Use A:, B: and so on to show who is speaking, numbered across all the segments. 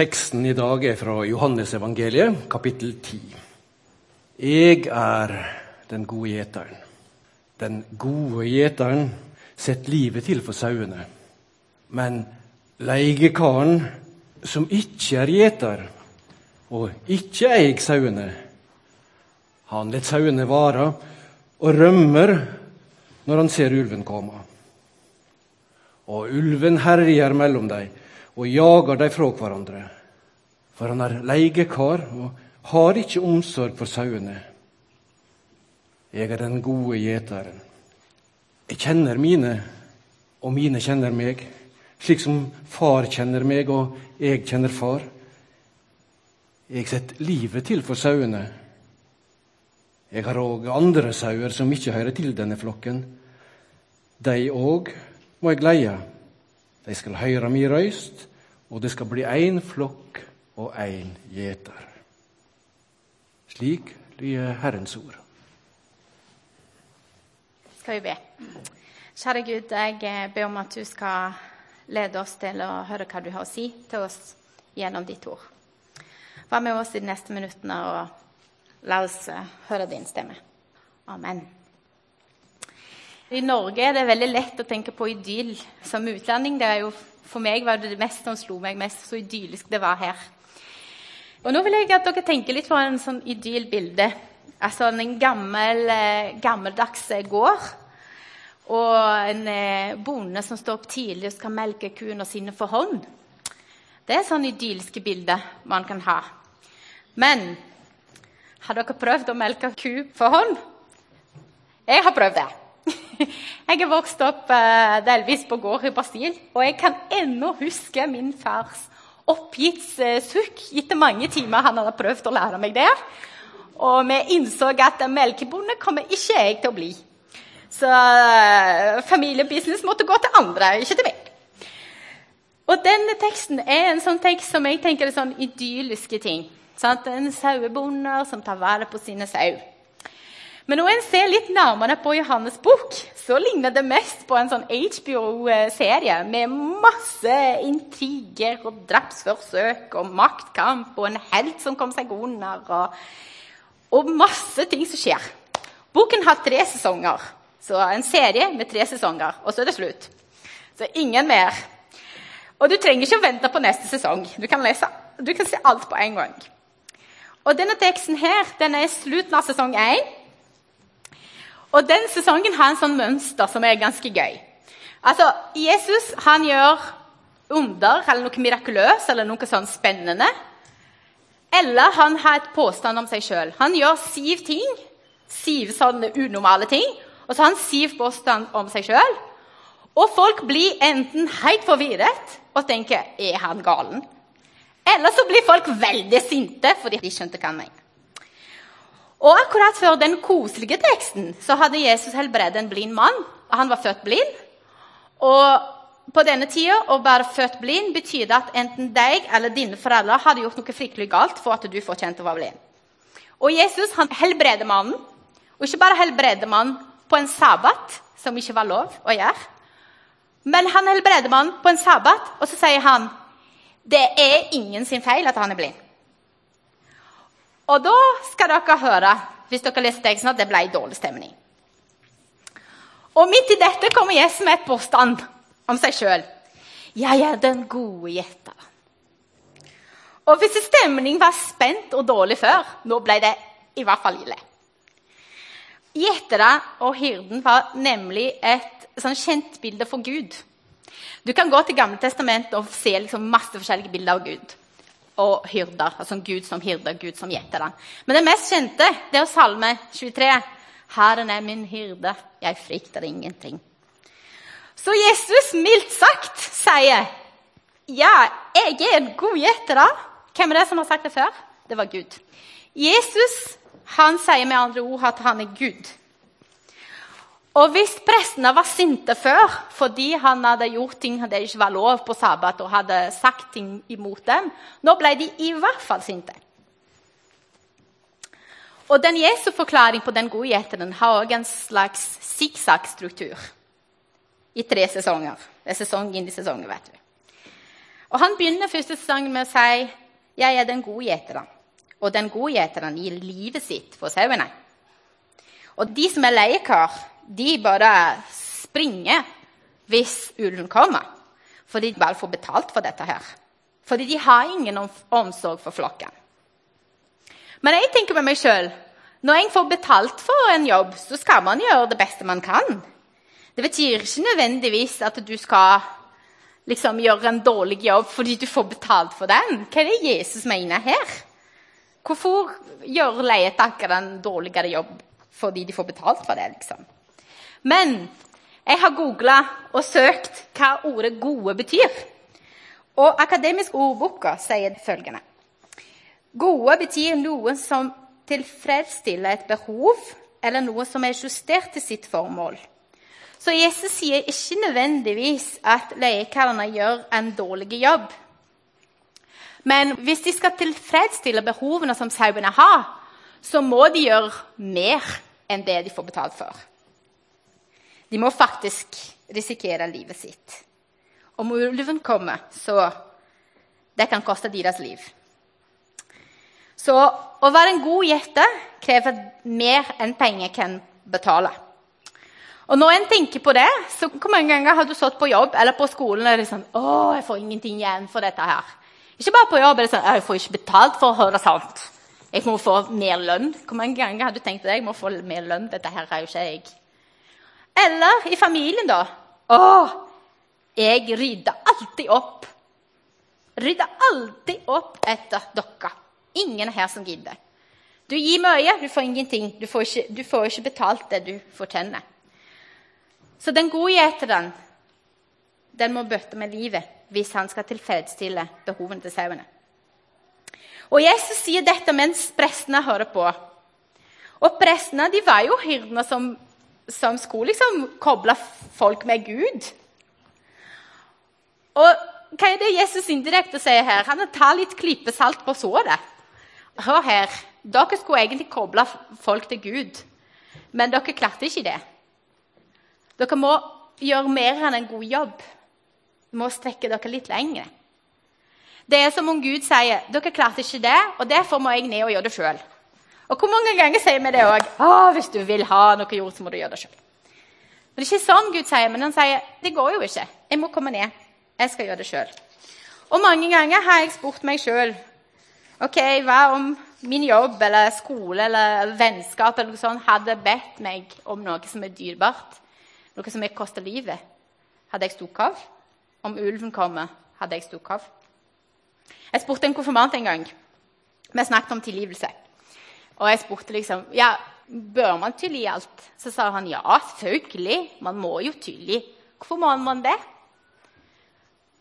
A: Teksten i dag er fra Johannesevangeliet, kapittel 10. Jeg er den gode gjeteren. Den gode gjeteren setter livet til for sauene. Men leiekaren, som ikke er gjeter og ikke eier sauene, han lar sauene vare og rømmer når han ser ulven komme. Og ulven herjer mellom dem og jager dem fra hverandre. For han er leiekar og har ikke omsorg for sauene. Jeg er den gode gjeteren. Jeg kjenner mine, og mine kjenner meg, slik som far kjenner meg, og jeg kjenner far. Jeg setter livet til for sauene. Jeg har òg andre sauer som ikke hører til denne flokken. De òg må jeg leie. De skal høre mi røyst, og det skal bli én flokk og én gjeter. Slik lyder Herrens ord.
B: Skal vi be. Kjære Gud, jeg ber om at du skal lede oss til å høre hva du har å si til oss gjennom ditt ord. Vær med oss i de neste minuttene, og la oss høre din stemme. Amen. I Norge er det veldig lett å tenke på idyll som utlending. Det er jo, for meg var det det mest som slo meg mest, så idyllisk det var her. Og Nå vil jeg at dere tenker litt på en sånn idyllbilde. Altså en gammel, gammeldags gård. Og en bonde som står opp tidlig og skal melke kuene sine for hånd. Det er sånn idylliske bilder man kan ha. Men har dere prøvd å melke ku for hånd? Jeg har prøvd det. Jeg er vokst opp delvis på gård i Brasil, og jeg kan ennå huske min fars oppgitt sukk etter mange timer han hadde prøvd å lære meg det. Og vi innså at melkebonde kommer ikke jeg til å bli. Så familiebusiness måtte gå til andre, ikke til meg. Og denne teksten er en sånn tekst som jeg tenker er sånn idylliske ting. Sant? En sauebonde som tar vare på sine sau. Men når en ser litt nærmere på Johannes' bok, så ligner det mest på en sånn HBO-serie med masse intriger og drapsforsøk og maktkamp og en helt som kom seg under, og, og masse ting som skjer. Boken har tre sesonger, så en serie med tre sesonger, og så er det slutt. Så ingen mer. Og du trenger ikke å vente på neste sesong. Du kan, lese, du kan se alt på en gang. Og denne teksten her, den er slutten av sesong én. Og den sesongen har en sånn mønster som er ganske gøy. Altså, Jesus han gjør under eller noe mirakuløst eller noe sånn spennende. Eller han har et påstand om seg sjøl. Han gjør siv ting, siv sånne unormale ting, og så har han siv påstand om seg sjøl. Og folk blir enten helt forvirret og tenker er han galen? Eller så blir folk veldig sinte fordi de skjønte hva han mener. Og akkurat før den koselige teksten så hadde Jesus helbredet en blind mann. og Han var født blind. Og på denne tida å være født blind betydde at enten deg eller dine foreldre hadde gjort noe fryktelig galt for at du fortjente å være blind. Og Jesus han helbreder mannen. Og ikke bare helbreder mannen på en sabbat, som ikke var lov å gjøre. Men han helbreder mannen på en sabbat, og så sier han det er ingen sin feil at han er blind. Og da skal dere høre hvis dere leser teksten, at det ble dårlig stemning. Og midt i dette kommer Jesus med et påstand om seg sjøl. 'Jeg er den gode gjeter'. Og hvis stemningen var spent og dårlig før, nå ble det i hvert fall ille. Gjetere og hyrden var nemlig et sånn kjent bilde for Gud. Du kan gå til Gamle testament og se liksom masse forskjellige bilder av Gud og hyrder. Altså Gud som hyrder, Gud som gjeter. Men det mest kjente det er Salme 23. Herren er min hyrde, jeg frykter ingenting. Så Jesus mildt sagt sier ja, jeg er en god gjeter. Hvem er det som har sagt det før? Det var Gud. Jesus han sier med andre ord at han er Gud. Og hvis prestene var sinte før fordi han hadde gjort ting det ikke var lov på sabbat, og hadde sagt ting imot dem, nå ble de i hvert fall sinte. Og den Jesu forklaring på den gode gjeteren har også en slags sikksakk-struktur i tre sesonger. Det er sesong inn i sesongen, vet du. Og Han begynner første sesongen med å si 'Jeg er den gode gjeteren'. Og den gode gjeteren gir livet sitt for sauene. Og de som er leiekar, de bare springer hvis ulven kommer. Fordi de bare får betalt for dette her. Fordi de har ingen omsorg for flokken. Men jeg tenker med meg sjøl når en får betalt for en jobb, så skal man gjøre det beste man kan. Det betyr ikke nødvendigvis at du skal liksom gjøre en dårlig jobb fordi du får betalt for den. Hva er det Jesus mener her? Hvorfor gjør leietakere en dårligere jobb fordi de får betalt for det? liksom? Men jeg har googla og søkt hva ordet 'gode' betyr. Og Akademisk ordboka sier følgende. Gode betyr noe som tilfredsstiller et behov, eller noe som er justert til sitt formål. Så Jesus sier ikke nødvendigvis at leiekallerne gjør en dårlig jobb. Men hvis de skal tilfredsstille behovene som sauene har, så må de gjøre mer enn det de får betalt for. De må faktisk risikere livet sitt. Om ulven kommer, så Det kan koste deres liv. Så å være en god gjeter krever mer enn penger kan betale. Og når en tenker på det, så Hvor mange ganger har du stått på jobb eller på skolen og liksom, å, jeg får ingenting igjen for dette her? Ikke bare på jobb. er det sånn, Jeg får ikke betalt for å høre sant. Jeg må få mer lønn. Hvor mange ganger har du tenkt det? Jeg må få mer lønn. Dette her er jo ikke jeg. Eller i familien, da. Å, jeg rydder alltid opp. Rydder alltid opp etter dere. Ingen her som gidder. Du gir mye, du får ingenting. Du får ikke, du får ikke betalt det du fortjener. Så den gode gjeteren den må bøtte med livet hvis han skal tilfredsstille behovene til sauene. Og Jesus sier dette mens prestene hører på. Og prestene de var jo hyrdene som, som skulle liksom koble folk med Gud. Og hva er det Jesus indirekte sier her? Han tar litt klippesalt på såret. Hør her. Dere skulle egentlig koble folk til Gud, men dere klarte ikke det. Dere må gjøre mer enn en god jobb. Dere må strekke dere litt lenger. Det er som om Gud sier dere klarte ikke det, og derfor må jeg ned og gjøre det sjøl. Og hvor mange ganger sier vi det òg? Hvis du vil ha noe gjort, så må du gjøre det sjøl. Det er ikke sånn Gud sier, men han sier det går jo ikke. Jeg må komme ned. Jeg skal gjøre det sjøl. Og mange ganger har jeg spurt meg sjøl ok, hva om min jobb eller skole eller vennskap eller noe sånt hadde bedt meg om noe som er dyrebart? noe som koster livet, hadde jeg stukket av. Om ulven kommer, hadde jeg stukket av. Jeg spurte en konfirmant en gang. Vi snakket om tilgivelse. Og jeg spurte liksom ja, Bør man tilgi alt? Så sa han ja, selvfølgelig. Man må jo tilgi. Hvorfor må man det?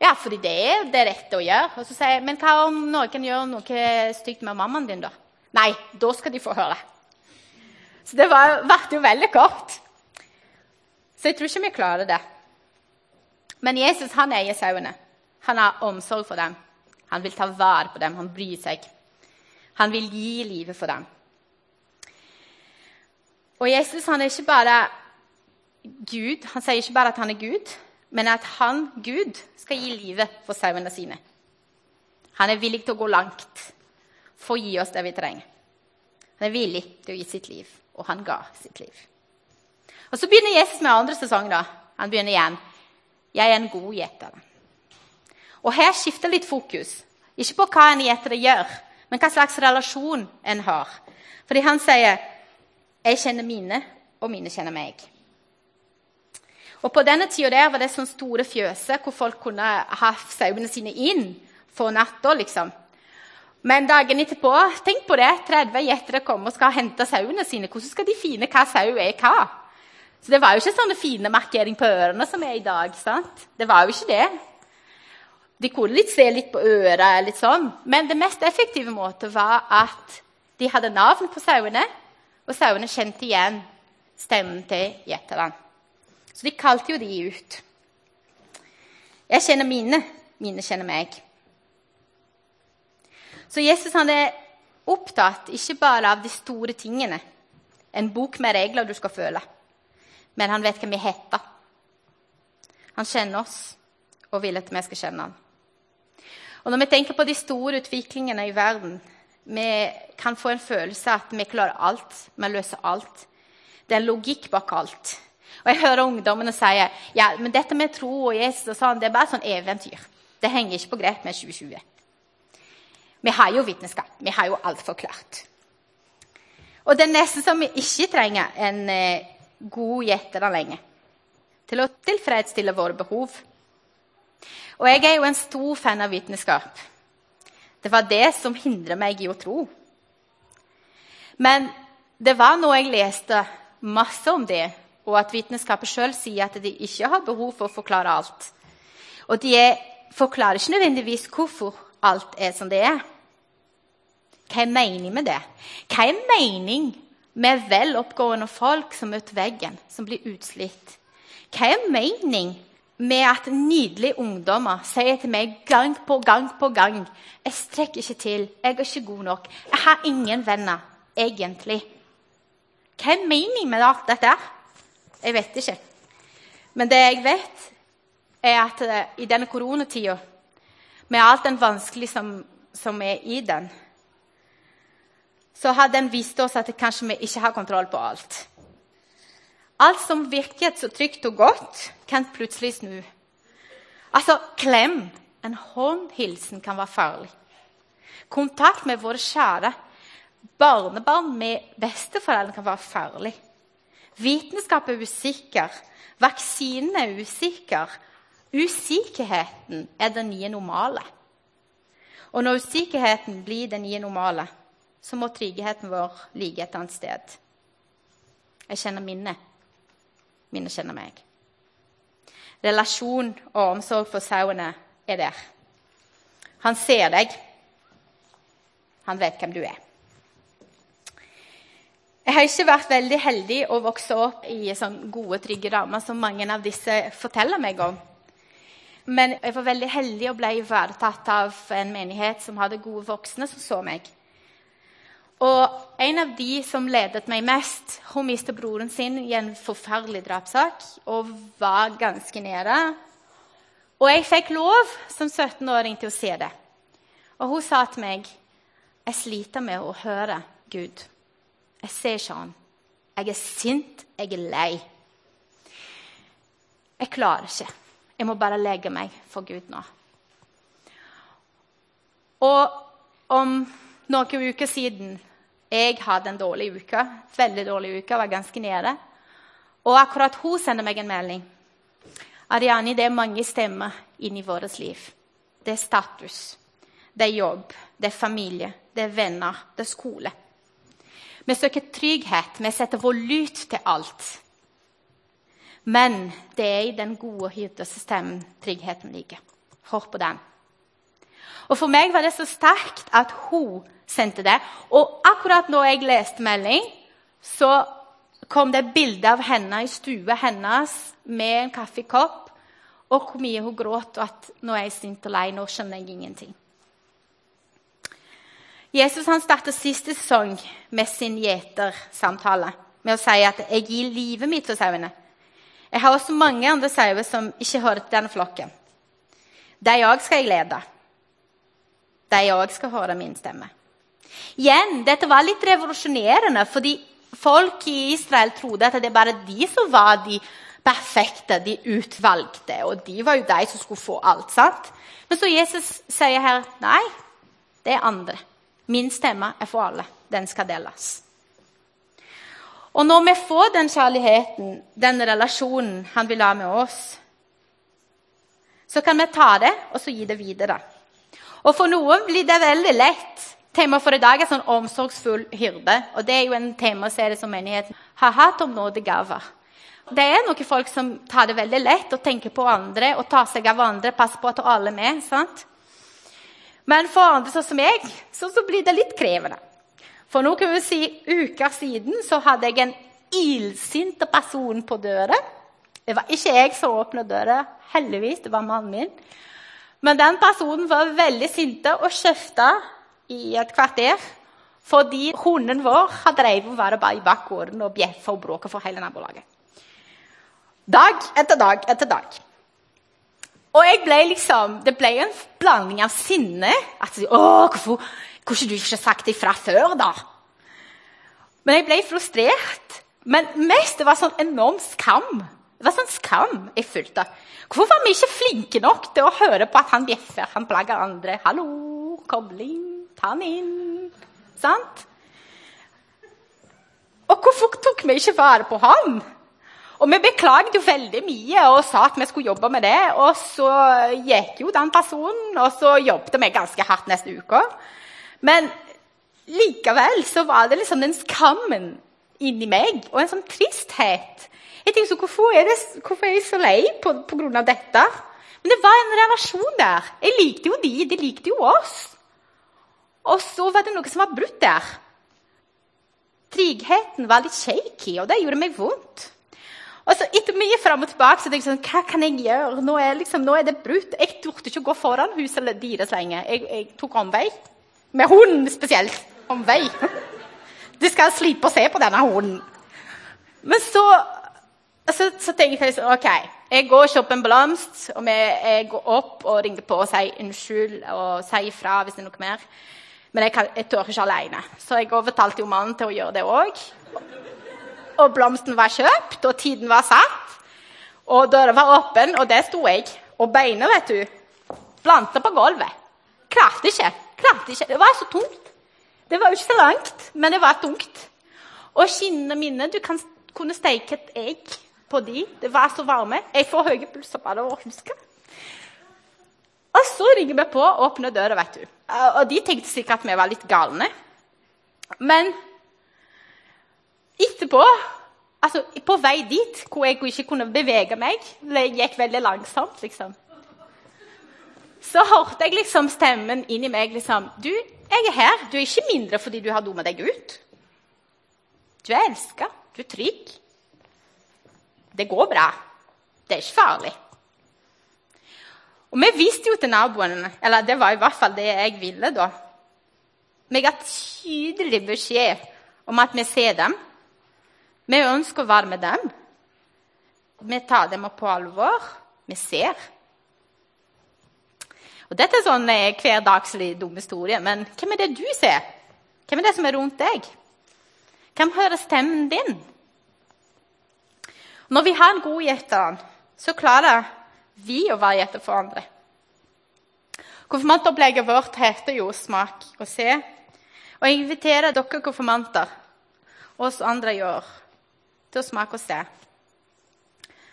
B: Ja, fordi det er det rette å gjøre. Og så sier jeg, Men hva om noen gjør noe stygt med mammaen din, da? Nei, da skal de få høre. Så det ble jo veldig kort. Så jeg tror ikke vi klarer det. Men Jesus han eier sauene. Han har omsorg for dem. Han vil ta vare på dem, han bryr seg. Han vil gi livet for dem. Og Jesus han er ikke bare Gud. Han sier ikke bare at han er Gud, men at han, Gud, skal gi livet for sauene sine. Han er villig til å gå langt for å gi oss det vi trenger. Han er villig til å gi sitt liv, og han ga sitt liv. Og Så begynner Jesus med andre sesong. da. Han begynner igjen. Jeg er en god gjeter. Og her skifter litt fokus. Ikke på hva en gjeter gjør, men hva slags relasjon en har. Fordi han sier 'Jeg kjenner mine, og mine kjenner meg'. Og På denne tida der var det sånne store fjøser hvor folk kunne ha sauene sine inn for natta. liksom. Men dagen etterpå, tenk på det, 30 gjetere kommer og skal hente sauene sine. Hvordan skal de finne hva sau er hva? Så det var jo ikke sånne fine markering på ørene som er i dag. sant? Det var jo ikke det. De kunne litt se litt på øret, litt sånn. men det mest effektive måten var at de hadde navn på sauene, og sauene kjente igjen stemmen til gjeteren. Så de kalte jo de ut. Jeg kjenner mine, mine kjenner meg. Så Jesus han er opptatt ikke bare av de store tingene, en bok med regler du skal føle men han vet hvem vi heter. Han kjenner oss og vil at vi skal kjenne han. Og når vi tenker på de store utviklingene i verden, vi kan få en følelse av at vi klarer alt, vi løser alt. Det er en logikk bak alt. Og Jeg hører ungdommene si ja, men dette med tro og Jesus og sånn, det er bare sånn eventyr. Det henger ikke på grep med 2020. Vi har jo vitenskap. Vi har jo alt forklart. Og det er nesten som vi ikke trenger en eh, god gjetter lenger til å tilfredsstille våre behov. Og jeg er jo en stor fan av vitenskap. Det var det som hindret meg i å tro. Men det var noe jeg leste masse om det, og at vitenskapet sjøl sier at de ikke har behov for å forklare alt. Og de forklarer ikke nødvendigvis hvorfor alt er som det er. Hva er meningen med det? Hva er mening med vel oppgående folk som møter veggen, som blir utslitt? Hva er mening med at nydelige ungdommer sier til meg gang på gang på gang Jeg strekker ikke til. Jeg er ikke god nok. Jeg har ingen venner, egentlig. Hva er meningen med alt dette? Jeg vet ikke. Men det jeg vet, er at eh, i denne koronatida, med alt den vanskelige som, som er i den, så har den vist oss at kanskje vi ikke har kontroll på alt. Alt som virket så trygt og godt, kan plutselig snu. Altså, klem, en håndhilsen, kan være farlig. Kontakt med våre kjære barnebarn med besteforeldre kan være farlig. Vitenskap er usikker. Vaksinen er usikker. Usikkerheten er det nye normale. Og når usikkerheten blir det nye normale, så må tryggheten vår ligge et annet sted. Jeg kjenner minnet. Minnet kjenner meg. Relasjon og omsorg for sauene er der. Han ser deg. Han vet hvem du er. Jeg har ikke vært veldig heldig å vokse opp i sånn gode, trygge rammer som mange av disse forteller meg om. Men jeg var veldig heldig og ble ivaretatt av en menighet som hadde gode voksne som så meg. Og en av de som ledet meg mest, hun mistet broren sin i en forferdelig drapssak og var ganske nede. Og jeg fikk lov som 17-åring til å se det. Og hun sa til meg jeg sliter med å høre Gud. Jeg ser ikke han. Jeg er sint, jeg er lei. Jeg klarer ikke. Jeg må bare legge meg for Gud nå. Og om noen uker siden jeg hadde en dårlig uke, veldig dårlig uke, var ganske nede. Og akkurat hun sender meg en melding. Ariani, det er mange stemmer inni vårt liv. Det er status, det er jobb, det er familie, det er venner, det er skole. Vi søker trygghet. Vi setter vår lut til alt. Men det er i den gode hyrdestemmen tryggheten ligger. Hør på den. Og For meg var det så sterkt at hun sendte det. Og akkurat når jeg leste melding, så kom det bilde av henne i stua hennes med en kaffekopp, og hvor mye hun gråt, og at nå er jeg sint og lei, nå skjønner jeg ingenting. Jesus han starter siste sesong med sin gjetersamtale med å si at 'jeg gir livet mitt til sauene'. Jeg har også mange andre sauer som ikke hører til denne flokken. De òg skal jeg lede. De òg skal høre min stemme. Igjen, Dette var litt revolusjonerende, fordi folk i Israel trodde at det bare de som var de perfekte, de utvalgte. Og de var jo de som skulle få alt. sant? Men så Jesus sier her nei, det er andre. Min stemme er for alle. Den skal deles. Og når vi får den kjærligheten, den relasjonen han vil ha med oss, så kan vi ta det og så gi det videre. Og For noen blir det veldig lett. Temaet for i dag er sånn omsorgsfull hyrde. og Det er jo en temaserie som menigheten har hatt om nådegaver. Det er noen folk som tar det veldig lett og tenker på andre og tar seg av andre. passer på at alle er med. sant? Men for andre sånn som jeg, så, så blir det litt krevende. For nå kan vi si, uker siden så hadde jeg en illsint person på døra. Det var ikke jeg som åpna døra, heldigvis. Det var mannen min. Men den personen var veldig sinte og kjefta i et kvarter fordi hunden vår har drevet vært i bakgården og bjeffa og bråka for hele nabolaget. Dag etter dag etter dag. Og jeg ble liksom, det ble en blanding av sinne. At, å, hvorfor kunne du ikke sagt ifra før, da? Men jeg ble frustrert. Men mest det var sånn enorm skam. Det var sånn skam jeg følte. Hvorfor var vi ikke flinke nok til å høre på at han bjeffer, han plager andre? 'Hallo, kobling, ta han inn.' Sant? Og hvorfor tok vi ikke vare på han? Og vi beklaget jo veldig mye og sa at vi skulle jobbe med det. Og så gikk jo den personen, og så jobbet vi ganske hardt neste uke. Men likevel så var det liksom den skammen inni meg, og en sånn tristhet. Jeg tenkte så, hvorfor, er det, hvorfor er jeg så lei på, på grunn av dette? Men det var en relasjon der. Jeg likte jo de, de likte jo oss. Og så var det noe som var brutt der. Trigheten var litt shaky, og det gjorde meg vondt. Og så Etter mye fram og tilbake så tenkte jeg sånn, hva kan jeg gjøre? Nå er, liksom, nå er det brutt. Jeg turte ikke å gå foran huset deres lenger. Jeg, jeg tok omvei. Med hunden spesielt. Omvei. Du skal slippe å se på denne hunden. Men så, så, så tenkte jeg sånn OK, jeg går og kjøper en blomst. Og jeg går opp og ringer på og sier unnskyld og sier ifra hvis det er noe mer. Men jeg, jeg tør ikke alene. Så jeg overtalte jo mannen til å gjøre det òg. Og blomsten var kjøpt, og tiden var satt. Og døra var åpen, og der sto jeg. Og beina, vet du, planta på gulvet. Klarte ikke. Klarte ikke. Det var så tungt. Det var jo ikke så langt, men det var tungt. Og skinnene mine Du kan, kunne steke et egg på de. Det var så varme. Jeg får høye pulser bare av å huske. Og så ringer vi på og åpner døra, vet du. Og de tenkte sikkert at vi var litt galne. Men etterpå, altså på vei dit, hvor jeg ikke kunne bevege meg Det gikk veldig langsomt, liksom. Så hørte jeg liksom stemmen inni meg liksom Du, jeg er her. Du er ikke mindre fordi du har dummet deg ut. Du er elska. Du er trygg. Det går bra. Det er ikke farlig. Og vi visste jo til naboene, eller det var i hvert fall det jeg ville da Vi ga tydelig beskjed om at vi ser dem. Vi ønsker å være med dem. Vi tar dem på alvor. Vi ser. Og Dette er sånn eh, hverdagslig dum historie, men hvem er det du ser? Hvem er det som er rundt deg? Hvem hører stemmen din? Når vi har en god gjeter, så klarer vi å være gjeter for andre. Konfirmantopplegget vårt heter jo 'Smak og se'. Og jeg inviterer dere konfirmanter, oss andre gjør, til å smake og se.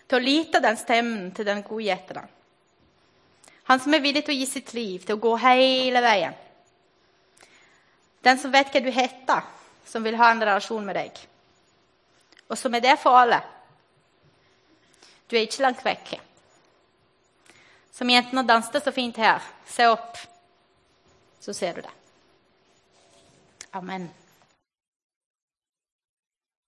B: Til å lite den stemmen til den gode gjeteren. Han som er villig til å gi sitt liv, til å gå hele veien. Den som vet hva du heter, som vil ha en relasjon med deg. Og som er det for alle. Du er ikke langt vekk. Som jentene danset så fint her. Se opp, så ser du det. Amen.